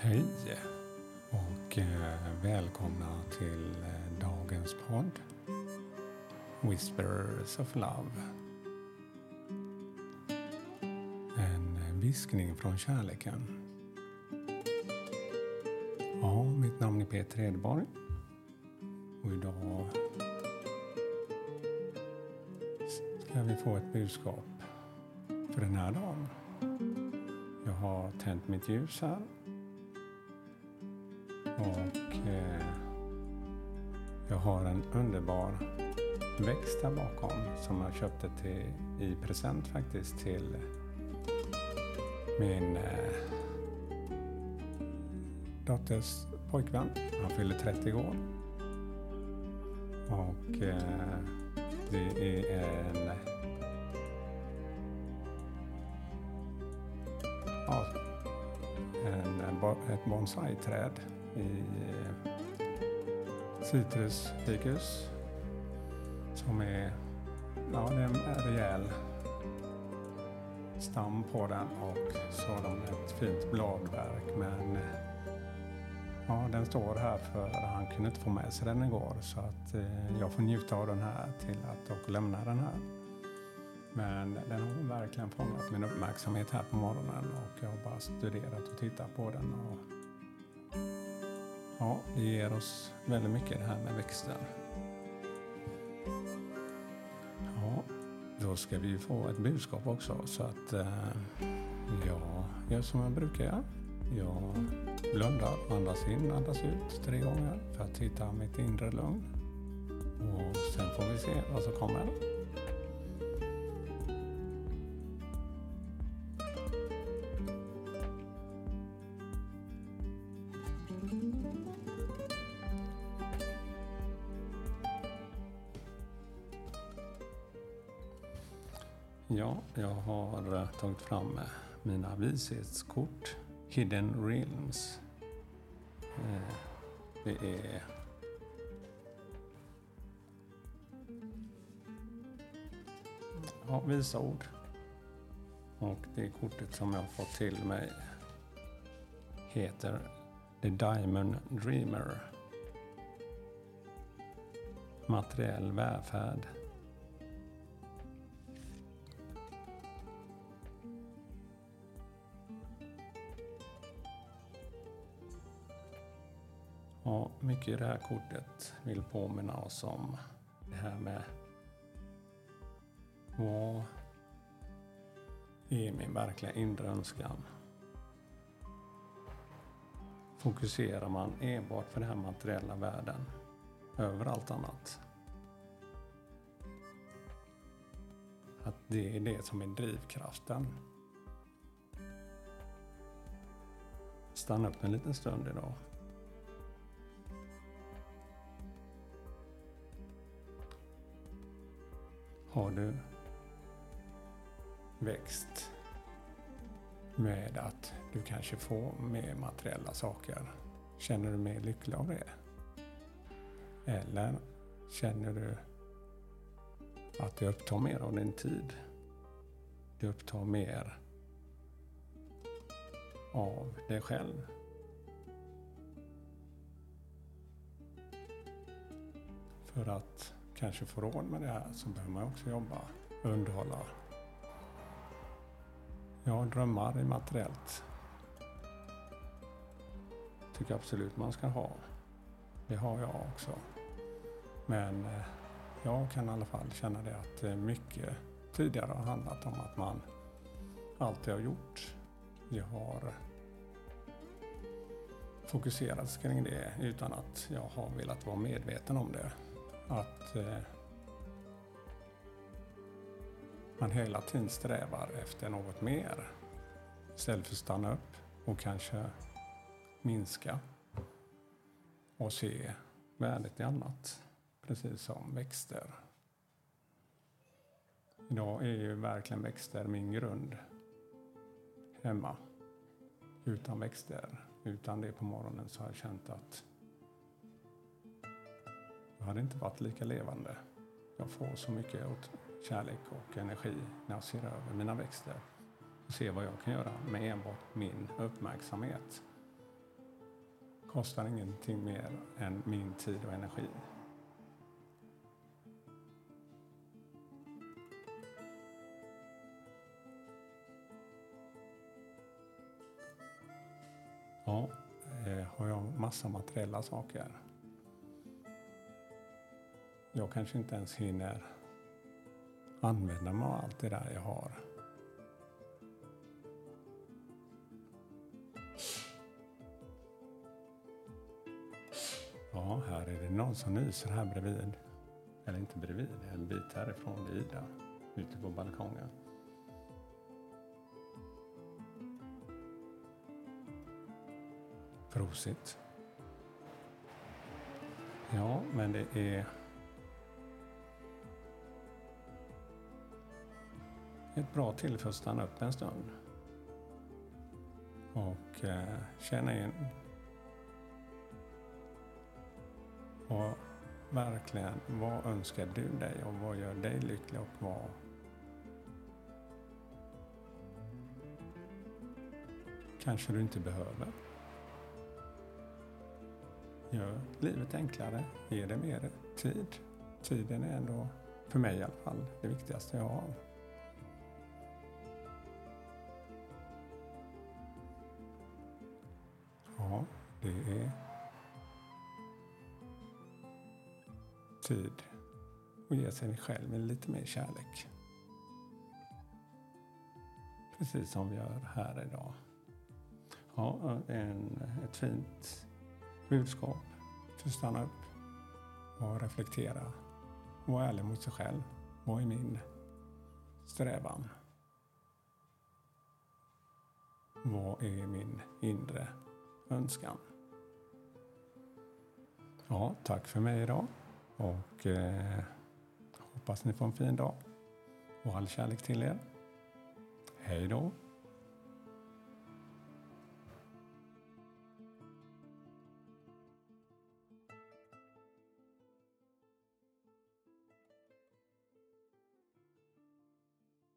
Hej och eh, välkomna till eh, dagens podd Whispers of Love. En viskning från kärleken. Ja, mitt namn är Peter Edborg och idag ska vi få ett budskap för den här dagen. Jag har tänt mitt ljus här och eh, jag har en underbar växt där bakom som jag köpte till, i present faktiskt till min eh, dotters pojkvän. Han fyller 30 år. Och eh, det är en ja, en, ett bonsai-träd i eh, Citrus citrusfikus som är, ja, det är en rejäl stam på den och så har de ett fint bladverk men ja, den står här för han kunde inte få med sig den igår så att eh, jag får njuta av den här till att och lämna den här. Men den har verkligen fångat min uppmärksamhet här på morgonen och jag har bara studerat och tittat på den och Ja, det ger oss väldigt mycket det här med växter. Ja, då ska vi få ett budskap också så att eh, jag gör som jag brukar göra. Jag blundar, andas in, andas ut tre gånger för att hitta mitt inre lugn. Och sen får vi se vad som kommer. Ja, jag har eh, tagit fram eh, mina vishetskort. Hidden Realms. Eh, det är ja, visa ord. Och det kortet som jag har fått till mig heter The Diamond Dreamer. Materiell välfärd. Och mycket i det här kortet vill påminna oss om det här med vad är min verkliga inre önskan? Fokuserar man enbart på den här materiella världen över allt annat? Att det är det som är drivkraften. Stanna upp en liten stund idag har du växt med att du kanske får mer materiella saker? Känner du mer lycklig av det? Eller känner du att det upptar mer av din tid? Det upptar mer av dig själv? För att kanske får råd med det här så behöver man också jobba och underhålla. Jag har drömmar i materiellt. Tycker absolut man ska ha. Det har jag också. Men eh, jag kan i alla fall känna det att eh, mycket tidigare har handlat om att man alltid har gjort. Jag har fokuserat kring det utan att jag har velat vara medveten om det att eh, man hela tiden strävar efter något mer. Istället för att stanna upp och kanske minska och se värdet i annat. Precis som växter. Idag är ju verkligen växter min grund hemma. Utan växter, utan det på morgonen så har jag känt att jag hade inte varit lika levande. Jag får så mycket kärlek och energi när jag ser över mina växter och ser vad jag kan göra med enbart min uppmärksamhet. kostar ingenting mer än min tid och energi. Ja, eh, har jag massa materiella saker. Jag kanske inte ens hinner använda mig av allt det där jag har. Ja, här är det någon som nyser här bredvid. Eller inte bredvid, en bit härifrån. Det är Ida, ute på balkongen. Prosit. Ja, men det är ett bra tillfälle att stanna upp en stund och eh, känna in och verkligen vad önskar du dig och vad gör dig lycklig och vad kanske du inte behöver. Gör livet enklare, ge det mer tid. Tiden är ändå, för mig i alla fall, det viktigaste jag har. Det är tid att ge sig själv lite mer kärlek. Precis som vi gör här idag. Ja, en, ett fint budskap för att stanna upp och reflektera. Var ärlig mot sig själv. Vad är min strävan? Vad är min inre önskan? Ja, tack för mig idag och eh, hoppas ni får en fin dag och all kärlek till er. Hej då!